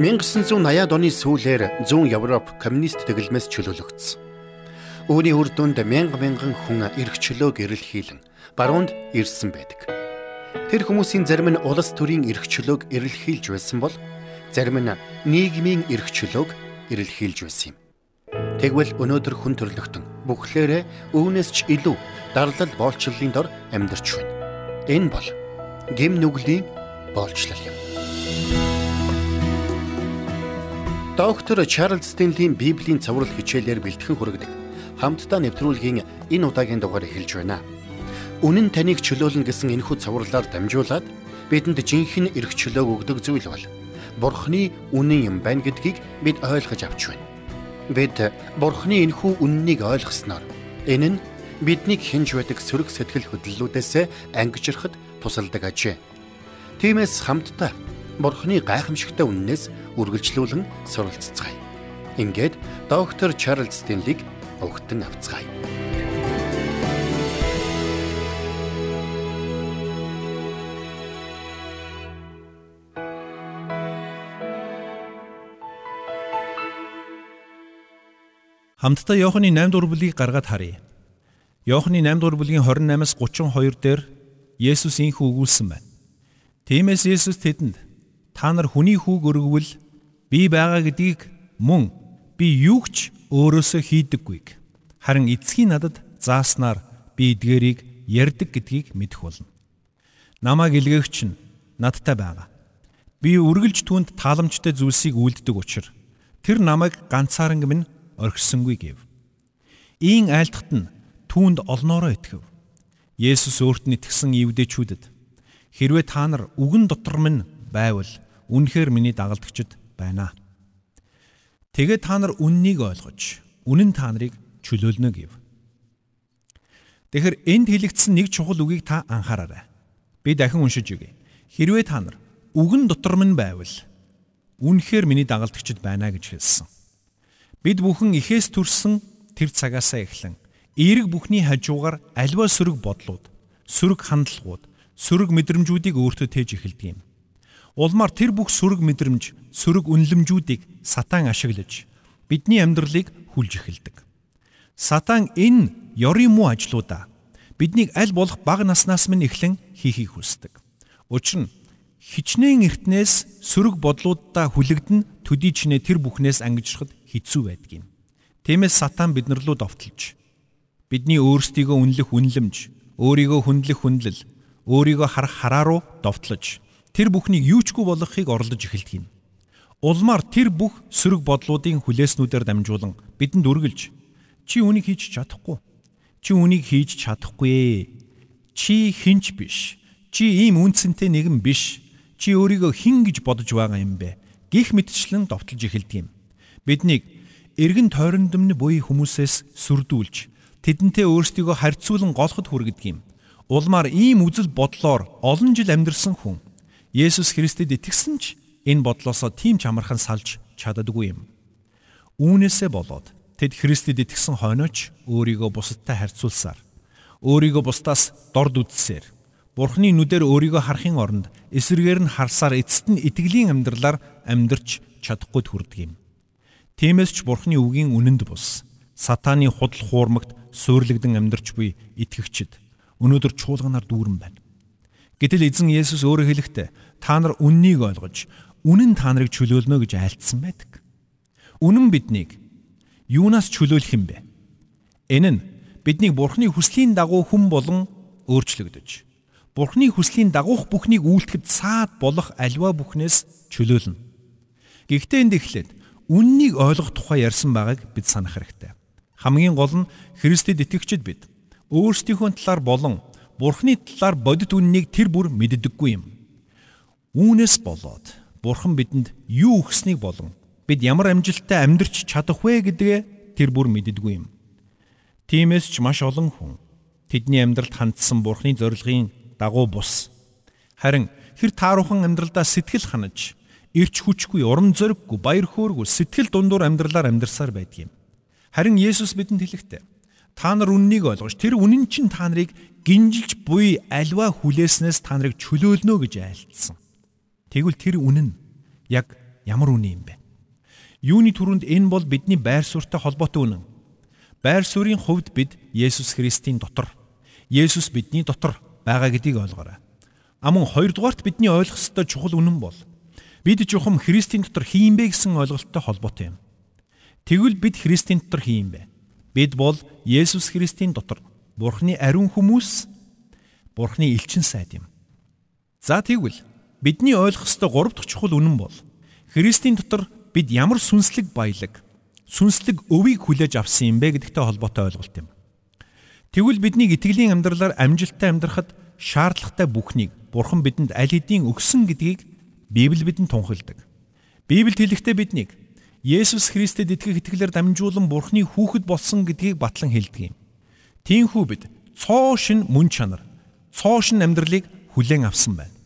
1980-ад оны сүүлээр зүүн Европ коммунист тэглэмээс чөлөөлөгдсөн. Үүний үр дүнд мянга мянган хүн эрх чөлөөг эрэлхийлэн баруунд ирсэн байдаг. Тэр хүмүүсийн зарим нь улс төрийн эрх чөлөөг эрэлхийлж байсан бол зарим нь нийгмийн эрх чөлөөг эрэлхийлж байсан юм. Тэгвэл өнөөдөр хүн төрлөختөн бүхлээрээ үүнээс ч илүү дарлал боолчлолын дор амьдарч байна. Энэ бол гим нүглийн боолчлол юм. Доктор Чарлз Стенлийн Библийн цаврал хичээлээр бэлтгэн хүргэдэг хамтдаа нэвтрүүлгийн энэ удаагийн дугаар эхэлж байна. Үнэн таныг чөлөөлнө гэсэн энэхүү цавралаар дамжуулаад бидэнд жинхэнэ эрх чөлөөг өгдөг зүйл бол Бурхны үнэн юм байна гэдгийг бид ойлгож авч байна. Бид Бурхны энэхүү үннийг ойлгосноор энэ нь биднийг хинж байдаг сөрөг сэтгэл хөдлөлүүдээс ангижрахад тусалдаг ажээ. Тиймээс хамтдаа Бурхны гайхамшигтай үннээс үргэлжлүүлэн суралцгаая. Ингээд доктор Чарлз Стенлиг өгтөн авцгаая. Хамтдаа Иохны 8 дугаар бүлгийг гаргаад харъя. Иохны 8 дугаар бүлгийн 28-аас 32 дээр Есүс инх өгүүлсэн байна. Тиймээс Есүс тэдэнд та нар хүний хүүг өргөвөл би байгаа гэдгийг мөн би юу ч өөрөөсөө хийдэггүйг. Харин эцгийн надад зааснаар би эдгээрийг ярддаг гэдгийг мэдэх болно. Намайг илгээгч нь надтай байгаа. Би үргэлж түүнд тааламжтай зүйлсийг үлддэг учраас тэр намайг ганцаарнг минь орхисонгүй гэв. Ийн айлтгат нь түүнд олноороо итгэв. Есүс өөрт нь итгэсэн ивдэчүүдэд хэрвээ та нар үгэн дотор минь байвал үнэхээр миний дагалдагчд байна. Тэгээ та нар үннийг ойлгож, үнэн та нарыг чөлөөлнө гэв. Тэгэхээр энд хэлэгдсэн нэг чухал үгийг та анхаараарай. Би дахин уншиж өгье. Хэрвээ та нар үгэн дотор минь байвал үнэхээр миний дагалдагчд байна гэж хэлсэн. Бид бүхэн ихээс төрсөн тэр цагаасаа эхлэн эерэг бүхний хажуугаар альва сөрөг бодлууд, сөрөг хандлагууд, сөрөг мэдрэмжүүдийг өөртөө тээж эхэлдэг юм. Улмаар тэр бүх сөрөг мэдрэмж, сөрөг үнлэмжүүдийг сатан ашиглаж бидний амьдралыг хүлж эхэлдэг. Сатан энэ ёрын муу ажлуудаа биднийг аль болох бага наснаас минь эхлэн хийхийг хүсдэг. Учир нь хичнээн эртнээс сөрөг бодлуудаа хүлэгдэн төдий чинээ тэр бүхнээс ангижрахад хэцүү байдаг юм. Тиймээс сатан биднэр лүү довтолж бидний өөрсдийгөө үнэлэх үнлэмж, өөрийгөө хүндлэх хүндлэл, өөрийгөө харах хараа руу довтлож тэр бүхнийг юучгүй болгохыг оролдож эхэлдэг юм. Улмаар тэр бүх сөрөг бодлуудын хүлээснүүдээр дамжуулан бидэнд үргэлж чи үнийг хийж чадахгүй. Чи үнийг хийж чадахгүй. Чи хинч биш. Чи ийм үнцэнтэй нэгэн биш. Чи өөрийгөө хин гэж бодож байгаа юм бэ? Гих мэтчлэн довтолж эхэлдэг юм. Биднийг эргэн тойрондомны буй хүмүүсээс сүрдүүлж тэдэнтэй өөрсдийгөө харьцуулан голоход хүргэдэг юм. Улмаар ийм үзэл бодлоор олон жил амьдарсан хүн Есүс Христэд итгэсэн ч энэ бодлосоо тийм ч амархан салж чаддаггүй юм. Үүнээсээ болоод тэд Христэд итгэсэн хойноч өөрийгөө бусадтай харьцуулсаар өөрийгөө бусдаас дорд үзсээр Бурхны нүдээр өөрийгөө харахын оронд эсрэгээр нь харсаар эцэст нь итгэлийн амьдралаар амьдрч чадахгүй хүрдэг юм. Тиймээс ч Бурхны үгийн үнэнд бус сатааны худал хуурмагт суйрлагдсан амьдрч буй итгэгчд өнөөдөр чуулганаар дүүрэн байна. Гэтэл эзэн Есүс өөрөө хэлэхдээ та нар үннийг ойлгож үнэн та нарыг чөлөөлнө гэж айлтсан байдаг. Үнэн биднийг юунаас чөлөөлөх юм бэ? Энэ нь биднийг Бурхны хүслийн дагуу хүн болон өөрчлөгдөж Бурхны хүслийн дагуух бүхнийг үйлдэхэд саад болох альва бүхнээс чөлөөлнө. Гэхдээ энд эхлээд үннийг ойлгох тухай ярьсан байгааг бид санах хэрэгтэй. Хамгийн гол нь Христэд итгэгчид бид өөрсдийнхөө талаар болон Бурхны талаар бодит үннийг тэр бүр мэддэггүй юм. Үүнээс болоод Бурхан бидэнд юу өгснийг болон бид ямар амжилттай амьдрч чадах вэ гэдгээ тэр бүр мэддэггүй юм. Тиймээс ч маш олон хүн тэдний амьдралд хандсан Бурхны зорилгын дагуу бус. Харин хэр тааруухан амьдралдаа сэтгэл ханаж, ирч хүчгүй, урам зориггүй, баяр хөөргүй сэтгэл дундуур амьдралаар амьдарсаар байдаг юм. Харин Есүс бидэнд хэлэхдээ та нар үннийг ойлгож тэр үнэн чинь та нарыг гинжилж буй альва хүлээснээс та нарыг чөлөөлнө гэж айлтсан. Тэгвэл тэр үнэн яг ямар үнэ юм бэ? Юуны түрүүнд энэ бол бидний байр суурьтай холбоотой үнэн. Байр суурийн хувьд бид Есүс Христийн дотор, Есүс бидний дотор байгаа гэдгийг ойлгоорой. Амун хоёрдугаарт бидний ойлгох ёстой чухал үнэн бол бид жухам Христийн дотор хин бэ гэсэн ойлголттой холбоотой юм. Тэгвэл бид Христийн дотор хин бэ? Бид бол Есүс Христийн дотор Бурхны ариун хүмүүс, Бурхны элчин сайд юм. За тэгвэл бидний ойлгох ёстой гурав дахь чухал үнэн бол Христийн дотор бид ямар сүнслэг баялаг, сүнслэг өвийг хүлээж авсан юм бэ гэдэгтэй холбоотой ойлголт юм. Тэгвэл бидний итгэлийн амьдралаар амжилттай амьдрахад шаардлагатай бүхнийг Бурхан бидэнд аль хэдийн өгсөн гэдгийг Библи бидэнд тунхилдаг. Библиэд хэлэхдээ биднийг Есүс Христэд итгэх итгэлээр дамжуулан Бурханы хүүхэд болсон гэдгийг батлан хэлдэг юм. Тиймээс бид цоо шин мөн чанар, цоо шин амьдралыг хүлээн авсан байна.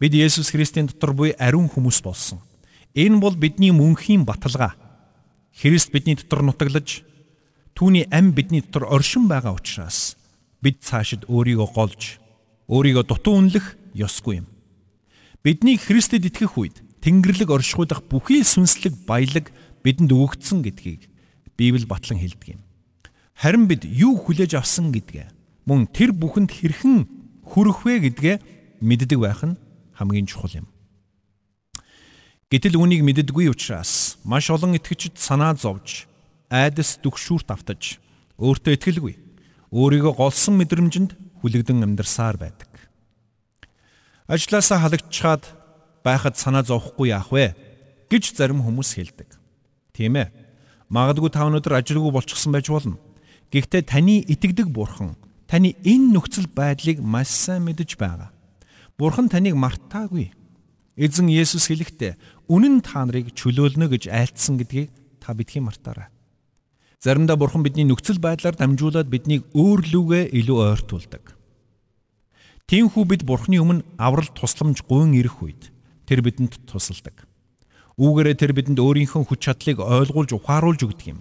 Бид Есүс Христийн дотор буй ариун хүмүүс болсон. Энэ бол бидний мөнхийн баталгаа. Христ бидний дотор нутаглаж түүний ам бидний дотор оршин байгаа учраас бид цаашид өөрийгөө голж өөрийгөө дутуу үнэлэх ёсгүй юм. Бидний Христэд итгэх үед Тэнгэрлэг оршихуйдах бүхий сүнслэг баялаг бидэнд өгөгдсөн гэдгийг Библи батлан хэлдэг юм. Харин бид юу хүлээж авсан гэдгээ мөн тэр бүхэнд хэрхэн хүрэх вэ гэдгээ мэддэг байх нь хамгийн чухал юм. Гэтэл үүнийг мэддэггүй учраас маш олон итгэгчид санаа зовж, айдас дүгшүүрт автаж, өөртөө итгэлгүй, өөрийгөө голсон мэдрэмжинд хүлэгдэн амьдарсаар байдаг. Ажлаасаа халагдчихад байхад санаа зовхгүй яах вэ гэж зарим хүмүүс хэлдэг. Тийм ээ. Магадгүй та өнөөдөр ажилгүй болчихсон байж болно. Гэхдээ таны итгэдэг бурхан таны энэ нөхцөл байдлыг маш сайн мэдэж байгаа. Бурхан таныг мартаагүй. Эзэн Есүс хэлэхдээ үнэн та нарыг чөлөөлнө гэж айлтсан гэдгийг та бидхий мартаарай. Заримдаа Бурхан бидний нөхцөл байдлаар дамжуулаад биднийг өөр лүгээ илүү ойртуулдаг. Тиймээс бид Бурханы өмнө аврал тусламж гуйн ирэх үед тэр бидэнд тусалдаг. Үүгээрээ тэр бидэнд өөрийнхөө хүч чадлыг ойлгуулж ухааруулж өгдөг юм.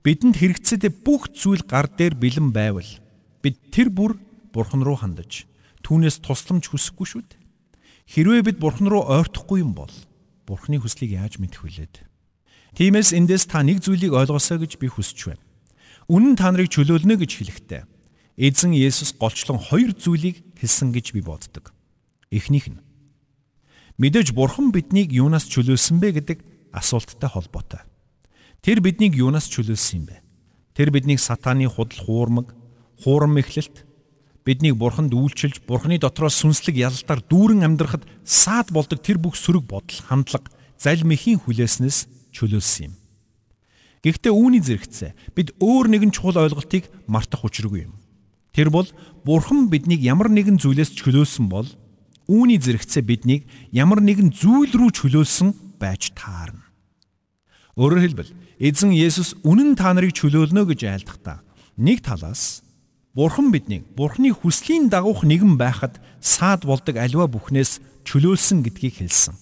Бидэнд хэрэгцээтэй бүх зүйл гар дээр бэлэн байвал бид тэр бүр Бурхан руу хандаж түүнээс тусламж хүсэхгүй шүү дээ. Хэрвээ бид Бурхан руу ойртохгүй юм бол Бурхны хүслийг яаж мэдэх вүлээд? Тиймээс эндээс та нэг зүйлийг ойлгосоо гэж би хүсэж байна. Үнэн та нарыг чөлөөлнө гэж хэлэхдээ эзэн Есүс голчлон хоёр зүйлийг хэлсэн гэж би боддог. Эхнийх нь мэдээж Бурхан биднийг юунаас чөлөөлсөн бэ гэдэг асуулттай холбоотой. Тэр биднийг юунаас чөлөөлсөн юм бэ? Тэр биднийг сатааны худал хуурмаг, хуурам мэхлэлт, биднийг бурханд үйлчилж бурханы дотроос сүнслэг ялалтаар дүүрэн амьдрахад саад болдог тэр бүх сөрөг бодол хандлага заль мэхийн хүлээснээс чөлөөлсөн юм. Гэхдээ үүний зэрэгцээ бид өөр нэгэн чухал ойлголтыг мартах учиргүй юм. Тэр бол бурхан биднийг ямар нэгэн зүйлээс чөлөөлсөн бол үүний зэрэгцээ биднийг ямар нэгэн зүйл рүү чөлөөлсөн байж таарна. Өөрөөр хэлбэл эзэн Есүс үнэн та нарыг чөлөөлнө гэж айлдахдаа нэг талаас Бурхан биднийг Бурханы хүслийн дагуух нэгэн байхад саад болдог аливаа бүхнээс чөлөөлсөн гэдгийг хэлсэн.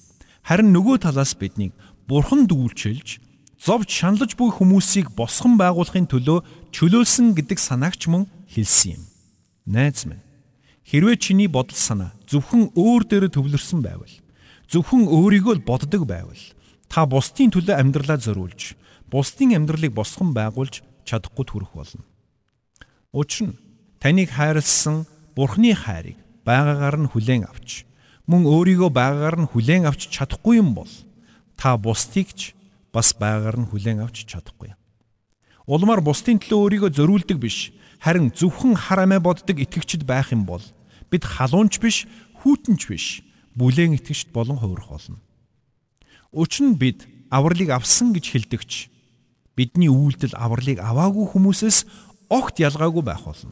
Харин нөгөө талаас биднийг Бурханд үйлчилж зовж шаналж буй хүмүүсийг босгон байгуулахын төлөө чөлөөлсөн гэдэг санаагч мөн хэлсэн юм. Найз минь хэрвээ чиний бодол санаа зөвхөн өөр дээр төвлөрсөн байвал зөвхөн өөрийгөө л боддог байвал та бусдын төлөө амьдралаа зориулж бусдын амьдралыг босгон байгуулж чадахгүй төрөх болно. Учир нь таныг хайрлсан Бурхны хайрыг байгаагаар нь хүлээн авч мөн өөрийгөө байгаагаар нь хүлээн авч чадахгүй юм бол та бусдыг ч бас байгаагаар нь хүлээн авч чадахгүй. Улмаар бусдын төлөө өөрийгөө зориулдаг биш харин зөвхөн харамаа боддог итгэгчд байх юм бол бид халуунч биш хүүтэнч биш бүлээн итгэгчд болон хувирах болно. Учир нь бид авралыг авсан гэж хэлдэгч бидний үйлдэл авралыг аваагүй хүмүүсээс огт ялгаагүй байх болно.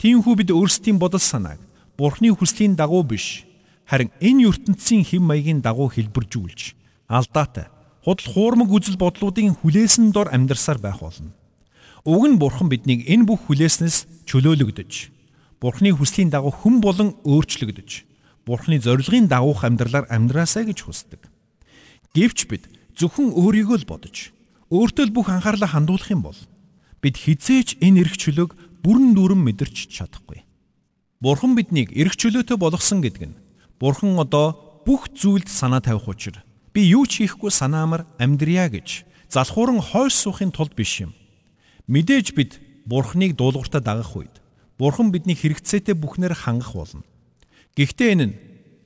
Тиймээс бид өөрсдийн бодол санааг Бурхны хүслийн дагуу биш харин энэ ертөнцийн хэм маягийн дагуу хэлбэржүүлж алдаатай худал хуурмаг үзэл бодлуудын хүлээсэн дор амьдарсаар байх болно. Уг нь Бурхан биднийг энэ бүх хүлээснээс чөлөөлөгдөж Бурхны хүслийн дагуу хэн болон өөрчлөгдөж Бурхны зорилгын дагуух амьдралаар амьдраасаа гэж хүсдэг. Гэвч бид зөвхөн өөрийгөө л бодож өөртөө л бүх анхаарлаа хандуулах юм бол бид хизээч энэ эрх чөлөөг бүрэн дүүрэн мэдэрч чадахгүй. Бурхан биднийг эрх чөлөөтэй болгосон гэдэг нь Бурхан одоо бүх зүйлд санаа тавих учир Би юу ч хийхгүй санаамар амьдрья гэж залхууран хойш суухын тулд биш юм. Мэдээж бид Бурхныг дуулууртаа дагах үед Бурхан бидний хэрэгцээтэй бүхнээр хангах болно. Гэхдээ энэ нь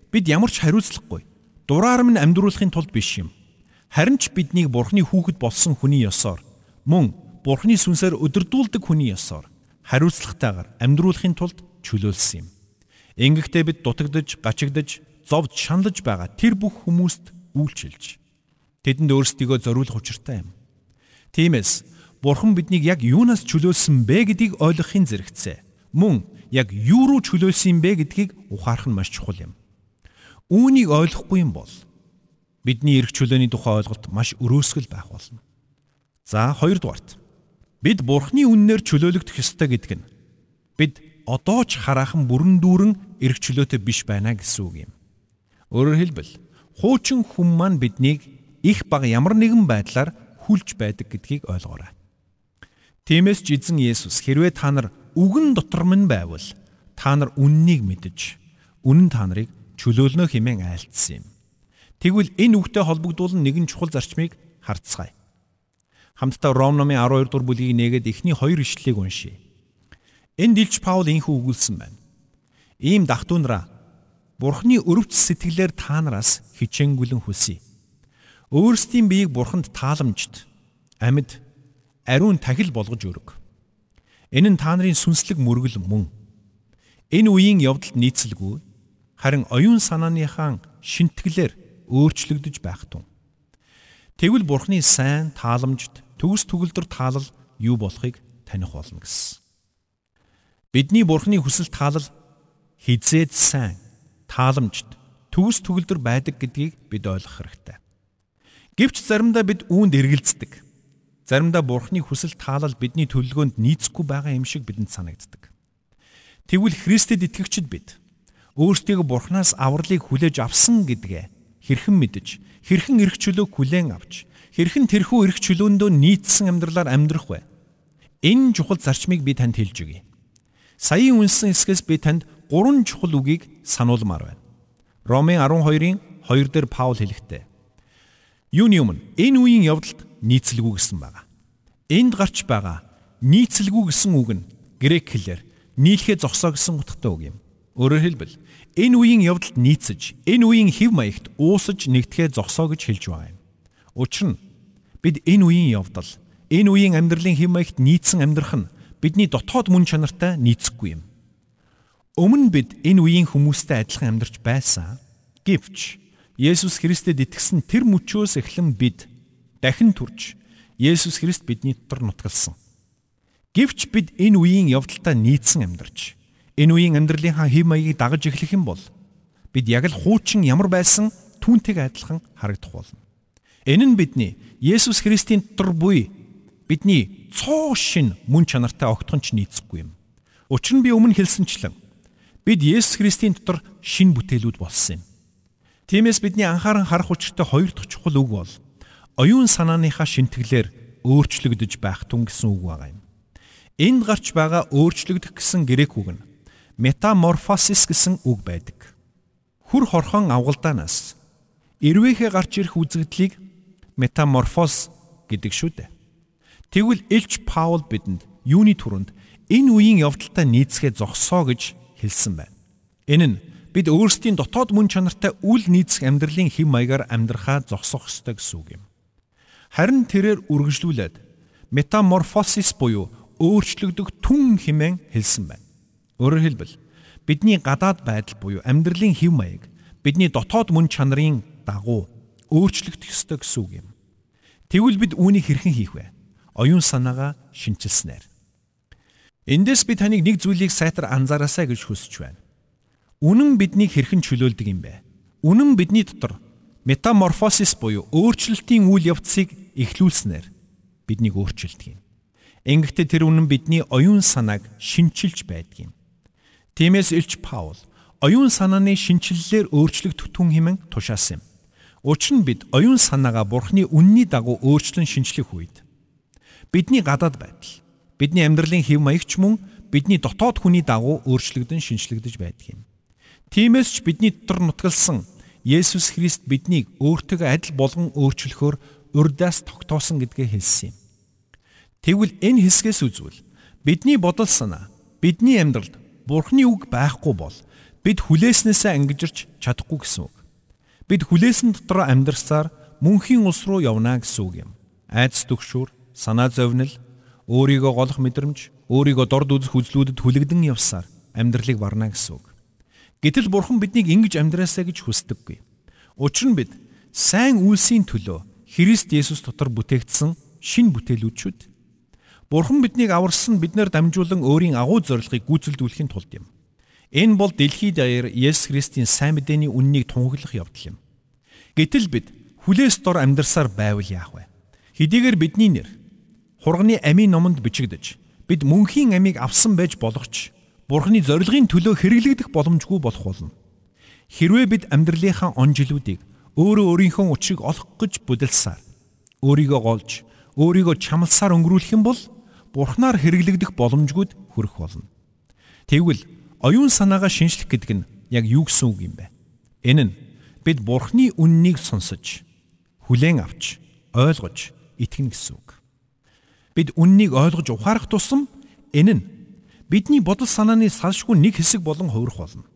бид ямар ч хариуцлагагүй дураар минь амьдруулахын тулд биш юм. Харин ч биднийг Бурхны хүүхэд болсон хүний ёсоор мөн Бурхны сүнсээр өдөрдүүлдэг хүний ёсоор хариуцлагатайгаар амьдруулахын тулд чөлөөлсөн юм. Ингэхдээ бид дутагдж, гачигдж, зовж, шаналж байгаа тэр бүх хүмүүст үйлчилж тэдэнд өөрсдийгөө зориулах учиртай юм. Тиймээс Бурхан биднийг яг юунаас чөлөөлсөн бэ гэдгийг ойлгохын зэрэгцээ. Мөн яг юу руу чөлөөлсөн бэ гэдгийг ухаарах нь маш чухал юм. Үүнийг ойлгохгүй юм бол бидний эрх чөлөөний тухай ойлголт маш өрөөсгөл байх болно. За хоёрдугаарт бид Бурханы үннээр чөлөөлөгдөх ёстой гэдэг нь бид одоо ч хараахан бүрэн дүүрэн эрх чөлөөтэй биш байна гэсэн үг юм. Өөрөөр хэлбэл хуучин хүн маань биднийг их баг ямар нэгэн байдлаар хүлж байдаг гэдгийг ойлгоорой. Тиймээс ч эзэн Есүс хэрвээ та нар үгэн дотор минь байвал та нар үннийг мэдэж үнэн та нарыг чөлөөлнө хэмээн айлтсан юм. Тэгвэл энэ үгтэй холбогдуулан нэгэн чухал зарчмыг харцгаая. Хамтдаа Ром номын 12 дугаар бүлгийг нээгээд эхний хоёр ишлэлийг уншийе. Энд Илч Паул инхүү өгүүлсэн байна. Ийм дахтунараа Бурхны өрөвч сэтгэлээр та нараас хичээнгүлэн хүсье. Өөрсдийн биеийг Бурханд тааламжт амьд ариун тахил болгож өрг. Энэ нь та нарын сүнслэг мөргөл мөн. Энэ үеийн явдалд нийцэлгүй харин оюун санааныхаа шинтгэлээр өөрчлөгдөж байх тун. Тэгвэл Бурхны сайн тааламжт төгс төгөлдөр таалал юу болохыг таних болно гэсэн. Бидний Бурхны хүсэл таалал хизээд сайн тааламжт төгс төгөлдөр байдаг гэдгийг бид ойлгох хэрэгтэй. Гэвч заримдаа бид үүнд эргэлздэг. Заримдаа Бурхны хүсэл таалал бидний төлөвлөгөөнд нийцэхгүй байгаа юм шиг бидэнд санагддаг. Тэгвэл Христэд итгэгчид бид өөрсдийгөө Бурханаас авралыг хүлээж авсан гэдгээ хэрхэн мэдэж, хэрхэн эрх чөлөөг хүлээн авч хэрхэн тэрхүү эрх чөлөөндөө нийцсэн амьдралаар амьдрах вэ? Энэ чухал зарчмыг би танд хэлж өгье. Саяын үнсэн хэсгээс би танд гурван чухал үгийг сануулмаар байна. Ромын 12-ын 2 дээр Паул хэлэхдээ Юуны өмнө энэ үеийн явдалд нийцэлгүй гэсэн байгаа. Энд гарч байгаа нийцэлгүй гэсэн үг нь грек хэлээр нийлхээ зогсоо гэсэн утгатай үг юм. Өөрөөр хэлбэл энэ үеийн явдалд нийцэж, энэ үеийн хэв маягт уусаж нэгтгэхээ зогсоо гэж хэлж байгаа юм. Учир нь бид энэ үеийн явдал, энэ үеийн амьдралын хэм маягт нийцсэн амьдрах нь бидний дотоод мөн чанартай нийцэхгүй юм. Өмнө бид энэ үеийн хүмүүстэй адилхан амьдарч байсан. Гэвч Есүс Христэд итгэсэн тэр мөчөөс эхлэн бид дахин турж Есүс Христ бидний дотор нутгалсан. Гэвч бид энэ үеийн явдалтай нийцсэн амьдарч энэ үеийн амьдралынхаа хэм маягийг дагаж эхлэх юм бол бид яг л хуучин ямар байсан түүнтэйг адилхан харагдах болно. Энэ нь бидний Есүс Христийн дотор буй бидний цоо шин мөн чанартай огтхон ч нийцэхгүй юм. Учир нь би өмнө хэлсэнчлэн бид Есүс Христийн дотор шин бүтээлүүд болсон юм. Тиймээс бидний анхааран харах учиртай хоёр дахь чухал үг бол оюун санааныхаа шинтгэлээр өөрчлөгдөж байх тун гэсэн үг байгаа юм. Энд гарч байгаа өөрчлөгдөх гэсэн грек үг нь метаморфосис гэсэн үг байдаг. Хүр хорхон авгалдаанаас эрвээхэ гарч ирэх үзэгдлийг метаморфоз гэдэг шүү дээ. Тэгвэл Илч Паул бидэнд юуны түрүүнд энэ үеийн явдалтай нийцгээ зогсоо гэж хэлсэн байна. Энэ нь бид өөрсдийн дотоод мөн чанартай үл нийцэх амьдралын хэм маягаар амьдрахаа зогсоох ёстой гэсэн үг юм. Харин тэрээр үргэлжлүүлээд метаморфосис буюу өөрчлөгдөх түн хэмээн хэлсэн байна. Өөрөөр хэлбэл бидний гадаад байдал буюу амьдралын хэв маяг бидний дотоод мөн чанарын дагуу өөрчлөгдөх ёстой гэсэн үг юм. Тэгвэл бид үүнийг хэрхэн хийх вэ? Оюун санаагаа шинчилснээр. Эндээс би таныг нэг зүйлийг сайтар анзаараасай гэж хүсэж байна. Үнэн биднийг хэрхэн чөлөөлдөг юм бэ? Үнэн бидний дотор метаморфосис буюу өөрчлөлтийн үйл явцыг эхлүүлснээр биднийг өөрчилдөг юм. Ингэхдээ тэр үнэн бидний оюун санааг шинчилж байдаг юм. Тиймээс Илч Паул оюун санааны шинчиллээр өөрчлөгдөх түн хэмээн тушаасан юм. Учир нь бид оюун санаагаа Бурхны үнний дагуу өөрчлөн шинжлэх үед бидний гадаад байдал, бидний амьдралын хэв маягч мөн бидний дотоод хүний дагуу өөрчлөгдөн шинжлэгдэж байдаг юм. Тиймээс ч бидний дотор нутгалсан Есүс Христ биднийг өөртөө адил болгон өөрчлөхөөр урдаас тогтоосон гэдгээ хэлсэн юм. Тэгвэл энэ хэсгээс үзвэл бидний бодол санаа, бидний амьдралд Бурхны үг байхгүй бол бид хүлээснээсээ ангижирч чадахгүй гэсэн үг. Бид хүлээсэн дотор амьдарсаар мөнхийн улс руу явна гэсэн үг юм. Айдас төгшүүр, санаа зовнил, өөрийгөө голох мэдрэмж, өөрийгөө дорд үзэх үзлүүдэд хүлэгдэн явсаар амьдралыг варна гэсэн үг. Гэтэл Бурхан биднийг ингэж амьдраасаа гэж хүсдэггүй. Учир нь бид сайн үйлсийн төлөө Христ Есүс дотор бүтээгдсэн шин бүтээлүүд. Бурхан биднийг аварсан биднэр дамжуулан өөрийн агуу зорилгыг гүйцэлдүүлэхийн тулд юм. Энэ бол дэлхийд даяар Есүс Христийн сайн мэдээний үннийг тунхаглах явдал юм. Гэтэл бид хүлээс дор амьдарсаар байвал яах вэ? Хэдийгээр бидний нэр хурганы амийн номонд бичигдэж бид мөнхийн амийг авсан байж болох ч Бурхны зорилгын төлөө хэрэглэгдэх боломжгүй болох болно. Хэрвээ бид амьдралынхаа он жилүүдийг өөрөө өөрийнхөө учрыг олох гэж бүдэлсаар өөрийгөө голж, өөрийгөө чамлсаар өнгөрүүлэх юм бол Бурхнаар хэрэглэгдэх боломжгүйд хүрэх болно. Тэгвэл оюун санаагаа шинжлэх гэдэг нь яг юу гэсэн үг юм бэ? Энэ нь бид Бурхны үннийг сонсож, хүлээн авч, ойлгож, итгэнэ гэсэн үг. Бид үннийг ойлгож ухаарах тусам энэ нь бидний бодол санааны салшгүй нэг хэсэг болон хувирах болно.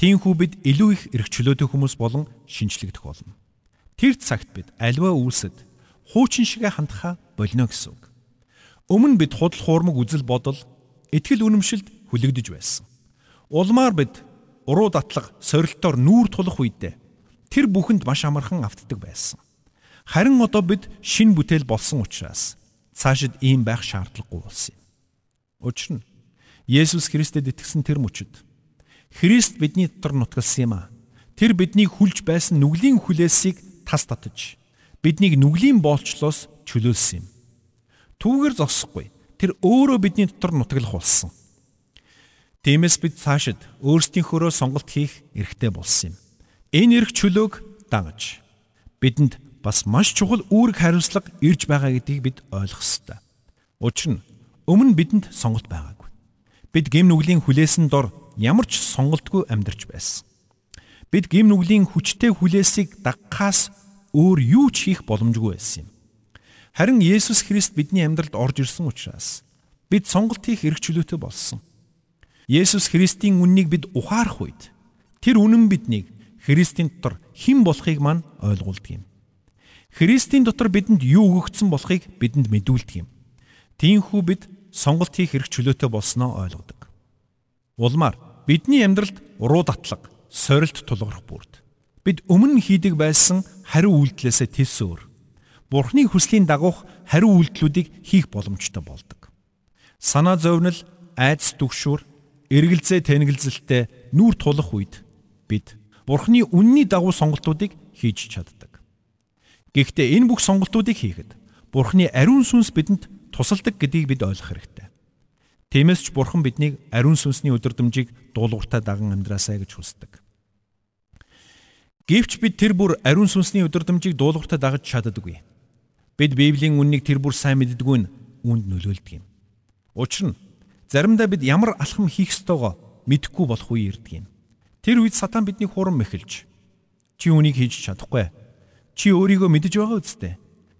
Тиймээс бид илүү их эргчлөөтэй хүмүүс болон шинчлэгдэх болно. Тэр цагт бид альва үйлсэд хуучин шигэ хандхаа болно гэсэн үг. Өмнө бид худал хуурмаг үзэл бодол, итгэл үнэмшилд хүлэгдэж байсан. Улмаар бид уруу датлаг сорилтоор нүүр тулах үедээ тэр бүхэнд маш амархан автдаг байсан. Харин одоо бид шин бүтээл болсон учраас цаашид ийм байх шаардлагагүй болсон юм. Учир нь Есүс Христэд итгэсэн тэр мөчөд Христ бидний дотор нутгалсан юм а. Тэр биднийг хүлж байсан нүглийн хүлээсийг тас татаж биднийг нүглийн боолчлоос чөлөөлсөн юм. Түүгээр зогсохгүй. Тэр өөрөө бидний дотор нутаглах болсон. Тиймээс бид цаашид өөрсдийнхөөрөө сонголт хийх эрхтэй болсон юм. Энэ эрх чөлөөг дагаж бидэнд бас маш чухал үүрэг хариуцлага ирж байгаа гэдгийг бид ойлгох ёстой. Учир нь өмнө бидэнд сонголт байгаагүй. Бид гим нүглийн хүлээсэн дор ямар ч сонголтгүй амьдарч байсан. Бид гим нүглийн хүчтэй хүлээсийг дагахаас өөр юу ч хийх боломжгүй байсан юм. Харин Есүс Христ бидний амьдралд орж ирсэн учраас бид сонголт хийх эрх чөлөөтэй болсон. Есүс Христийн үннийг бид ухаарах үед тэр үнэн биднийг Христийн дотор хэн болохыг мань ойлгуулдаг юм. Христийн дотор бидэнд юу өгөгдсөн болохыг бидэнд мэдүүлдэг юм. Тиймээс бид сонголт хийх эрх чөлөөтэй болсноо ойлгодог. Улмаар бидний амьдралд уруу татлаг, сорилт тулгарх бүрд бид өмнө хийдэг байсан хариу үйлдэлээсээ тэс өөр Бурхны хүслийн дагуух хариу үйлдэлүүдийг хийх боломжтой болдог. Санаа зовнил, айдас түгшүүр, эргэлзээ тэнэгэлзэлтэй нүүр тулах үед бид Бурхны үнний дагуу сонголтуудыг хийж чаддаг. Гэхдээ энэ бүх сонголтуудыг хийхэд Бурхны ариун сүнс бидэнд тусалдаг гэдгийг бид ойлгох хэрэгтэй. Тиймээс ч Бурхан биднийг ариун сүнсний өдөрдмжийг дуулууртаа даган амьдраасай гэж хүсдэг. Гэвч бид тэр бүр ариун сүнсний өдөрдмжийг дуулууртаа дагаж чаддаггүй. Бид Библийн үннийг тэр бүр сайн мэддэггүй нь үүнд нөлөөлдөг юм. Учир нь заримдаа бид ямар алхам хийх ёстойгоо мэдэхгүй болох үе ирдэг юм. Тэр үед сатан бидний хурам мэхэлж чи үнийг хийж чадахгүй. Чи өөрийгөө мэдэж байгаа үсттэй.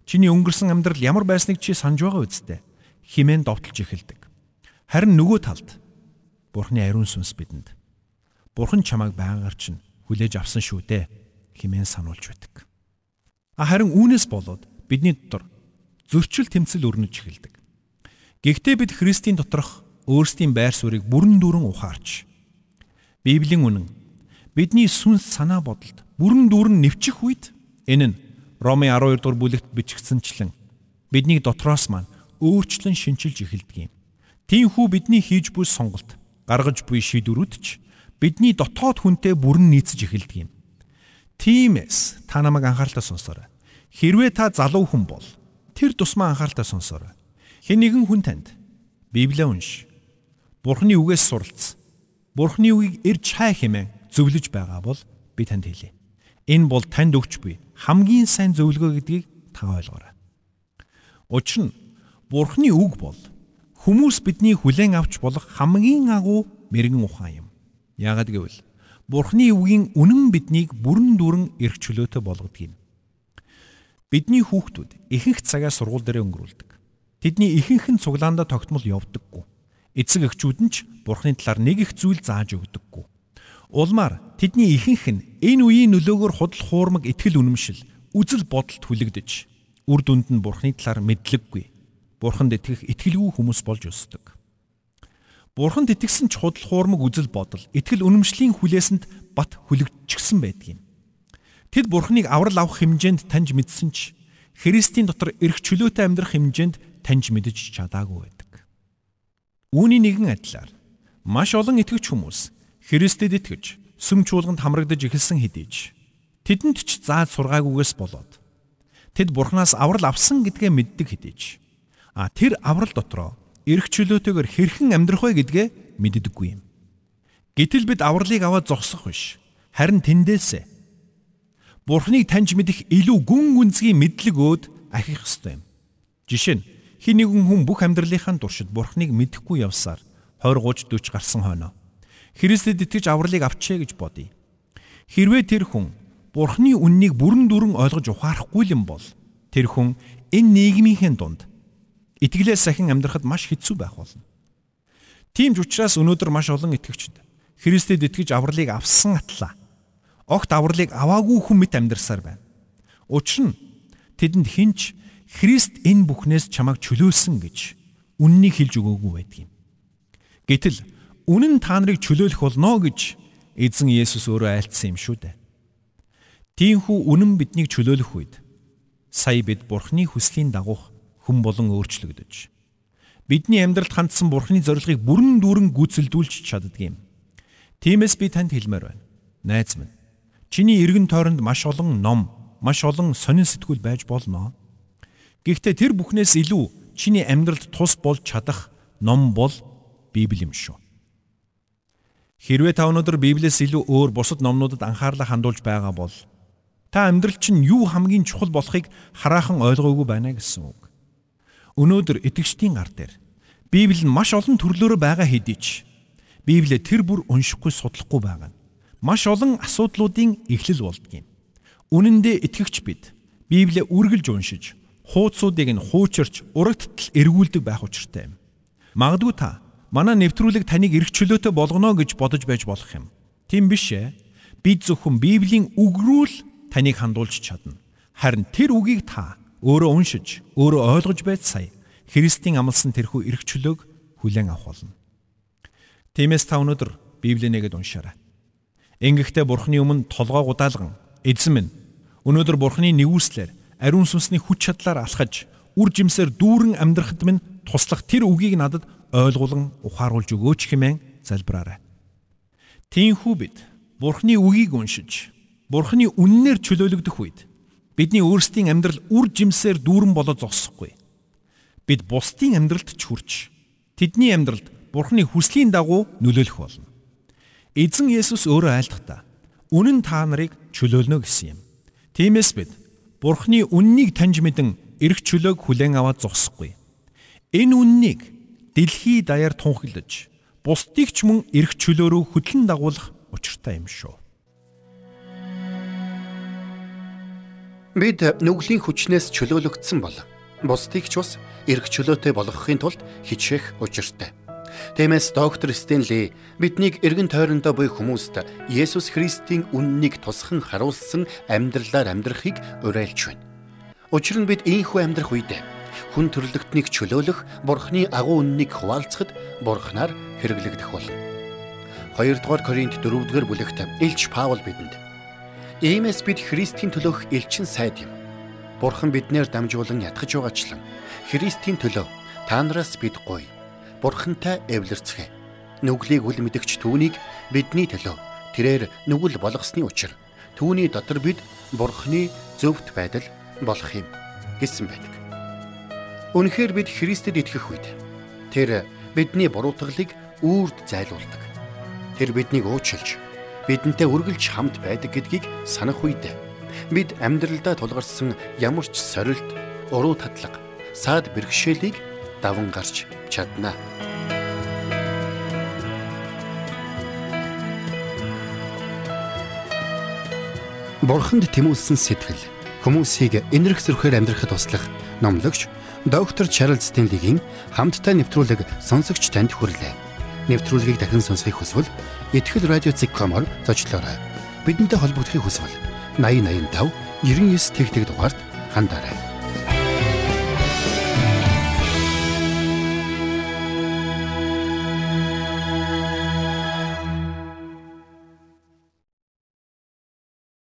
Чиний өнгөрсөн амьдрал ямар байсныг чи санаж байгаа үсттэй. Химэн довтолж эхэлдэг. Харин нөгөө талд Бурхны ариун сүнс бидэнд Бурхан чамайг байгаар чинь хүлээж авсан шүү дээ химэн сануулж байдаг. Харин үүнээс болоод бидний дотор зөрчил тэмцэл өрнөж эхэлдэг. Гэхдээ бид Христийн доторх өөрсдийн байр суурийг бүрэн дүүрэн ухаарч Библийн үнэн бидний сүнс санаа бодолд бүрэн дүүрэн нэвчих үед энэ нь Ромын 12 дугаар бүлэгт бичигдсэнчлэн биднийг дотроос маань өөрчлөн шинчилж эхэлдэг юм. Тиймээс бидний хийж буй сонголт, гаргаж буй шийдвэрүүд ч бидний дотоод хүнтэй бүрэн нийцэж эхэлдэг юм. Тиймээс та намайг анхааралтай сонсоорой. Хэрвээ та залуу хүн бол тэр тусмаа анхааралтай сонсоорой. Хэн нэгэн хүн танд Библийг унш. Бурхны үгээс суралц. Бурхны үгийг ирж хай хэмээн зөвлөж байгаа бол би танд хэлье. Энэ бол танд өгч буй хамгийн сайн зөвлөгөө гэдгийг та ойлгоорой. Учир нь Бурхны үг бол хүмүүс бидний хүлээн авч болох хамгийн агуу мэрэгэн ухаан юм. Яагад гэвэл Бурхны үгийн үнэн биднийг бүрэн дүүрэн эрх чөлөөтэй болгодог юм. Бидний хүүхдүүд ихэнх цагаа сургууль дээр өнгөрүүлдэг. Тэдний ихэнх нь цуглаандаа тогтмол явдаггүй. Эцэг эхчүүд нь ч Бурхны талаар нэг их зүйл зааж өгдөггүй. Улмаар тэдний ихэнх нь энэ үеийн нөлөөгөөр худал хуурмаг итгэл үнэмшил, үзэл бодолд хүлэгдэж, үр дүнд нь Бурхны талаар мэдлэггүй. Бурханд итгэх итгэлгүй хүмүүс болж өсдөг. Бурханд итгэсэн ч худал хуурмаг үзэл бодол, итгэл үнэмшлийн хүлээсэнд бат хүлэгдчихсэн байдаг юм. Тэд Бурханыг аврал авах хэмжээнд таньж мэдсэн ч Христийн дотор эрх чөлөөтэй амьдрах хэмжээнд таньж мэдэж чадаагүй байдаг. Үүний нэгэн адилаар маш олон итгэвч хүмүүс Христэд итгэж сүм чуулганд хамрагдаж эхэлсэн хэдий тэдэнд ч зааж сургаагүйгээс болоод тэд Бурханаас аврал авсан гэдгээ мэддэг хэдий а тэр аврал дотроо эрх чөлөөтэйгээр хэрхэн амьдрах вэ гэдгээ мэддэггүй юм. Гэтэл бид авралыг аваад зогсох биш. Харин тэндээсээ Бурхныг таньж мэдэх илүү гүн гүнзгий мэдлэг өөд ахих ёстой юм. Жишээ нь хин нэгэн хүн бүх амьдралынхаа туршид Бурхныг мэдэхгүй явсаар 20 30 40 гарсан хойноо Христэд итгэж авралыг авчээ гэж бодъё. Хэрвээ тэр хүн Бурхны үннийг бүрэн дүрэн ойлгож ухаарахгүй юм бол тэр хүн энэ нийгмийнхээ дунд итгэлээс сахин амьдрахад маш хэцүү байх болно. Тийм ч учраас өнөөдөр маш олон итгэгчид Христэд итгэж авралыг авсан атлаа. Огт авралыг аваагүй хүн мэт амьдарсаар байна. Учир нь тэдэнд хинч Христ энэ бүхнээс чамайг чөлөөлсөн гэж үннийг хэлж өгөөгүй байдаг юм. Гэтэл үнэн та нарыг чөлөөлөх болно гэж эзэн Есүс өөрөө айлтсан юм шүү дээ. Тиймхүү үнэн биднийг чөлөөлөх үед сая бид Бурхны хүслийн дагуух хүн болон өөрчлөгдөж бидний амьдралд хандсан бурхны зорилгыг бүрэн дүүрэн гүйцэлдүүлж чаддаг юм. Тиймээс би танд хэлмээр байна. Найз минь, чиний эргэн тойронд маш олон ном, маш олон сонин сэтгүүл байж болно. Гэхдээ тэр бүхнээс илүү чиний амьдралд тус болж чадах ном бол Библи юм шүү. Хэрвээ та өнөөдөр Библиэс илүү өөр бусад номнуудад анхаарлаа хандуулж байгаа бол та амьдрал чинь юу хамгийн чухал болохыг хараахан ойлгоогүй байна гэсэн үг. Өнөөдөр итгэжтийн гар дээр Библи нь маш олон төрлөөрөө байгаа хэдий ч Библиэ тэр бүр уншихгүй судлахгүй байгаа нь маш олон асуудлуудын эхлэл болдгийм. Үнэн дээр итгэгч бид Библиэ үргэлж уншиж, хуудсуудыг нь хуучирч, урагттал эргүүлдэг байх учиртай юм. Магадгүй та манай нэвтрүүлэг таныг эрх чөлөөтэй болгоно гэж бодож байж болох юм. Тийм биш ээ. Бид зөвхөн Библийн үг рүү л таныг хандуулж чадна. Харин тэр үгийг та өөрөө уншиж, өөрөө ойлгож байж сая Христийн амласан тэрхүү эрх чөлөөг хүлээн авах болно. Тиймээс та өнөөдөр Библиэнийгэд уншаарай. Ингэхдээ Бурхны өмнө толгоо гудаалган эзэн минь өнөөдөр Бурхны нэгүслэр ариун сүнсний хүч чадлаар алхаж үр жимсээр дүүрэн амьдрахад минь туслах тэр үгийг надад ойлгуулан ухааруулж өгөөч хэмээн залбираарай. Тиймээс бид Бурхны үгийг уншиж Бурхны үннээр чөлөөлөгдөх үед Бидний өөрсдийн амьдрал үр жимсээр дүүрэн болоод зогсохгүй. Бид бусдын амьдралд ч хүрч тэдний амьдралд Бурхны хүслийн дагуу нөлөөлөх болно. Эзэн Есүс өөрөө айлтгата үнэн та нарыг чөлөөлнө гэсэн юм. Тиймээс бид Бурхны үннийг таньж мэдэн эрх чөлөөг хүлээн аваад зогсохгүй. Энэ үннийг дэлхий даяар тунхаглаж бусдыг ч мөн эрх чөлөөрөө хөтлөн дагуулах учиртай юм шүү. Бид нүглийн хүчнээс чөлөөлөгдсөн бол бусдыг ч бас эрх чөлөөтэй болгохын тулд хичээх учиртай. Тиймээс доктор Стенли биднийг эргэн тойрондоо буй хүмүүст Есүс Христийн үннийг тусхан харуулсан амьдралаар амьдрахыг уриалж байна. Учир нь бид ийхүү амьдрах үед хүн төрлөختнийг чөлөөлөх Бурхны агуу үннийг хуваалцахад Бурхнаар хэрэглэгдэх болно. 2 дугаар Коринт 4 дугаар бүлэгт Илч Паул бидэнд Иймээс бид Христийн төлөөх элчин сайд юм. Бурхан биднээр дамжуулан ятгах байгаачлан Христийн төлөө та нараас бид гоё. Бурхантай эвлэрцгээ. Нүглийг үл мэдгч түүнийг бидний төлөө тэрээр нүгэл болгосны учир түүний дотор бид Бурханы зөвхт байдал болох юм гэсэн байдаг. Үнэхээр бид Христэд итгэх үед тэр бидний буруутгалыг үрд зайлуулдаг. Тэр биднийг уучлж бидэнтэй үргэлж хамт байдаг гэдгийг санах үед бид амьдралдаа тулгарсан ямар ч сорилт, уруу татлага, саад бэрхшээлийг даван гарч чаднаа. Бурханд тэмүүлсэн сэтгэл хүмүүсийг энэрх зөрхөөр амьдрахад туслах номлогч доктор Чарлз Стенлигийн хамттай нэвтрүүлэг сонсогч танд хүрлээ. Нэвтрүүлгийг дахин сонсохыг хүсвэл ихтгэл радиоцик.com-оор зочлоорой. Бидэнтэй холбогдохыг хүсвэл 8085 99 тэгтэг дугаард хандаарай.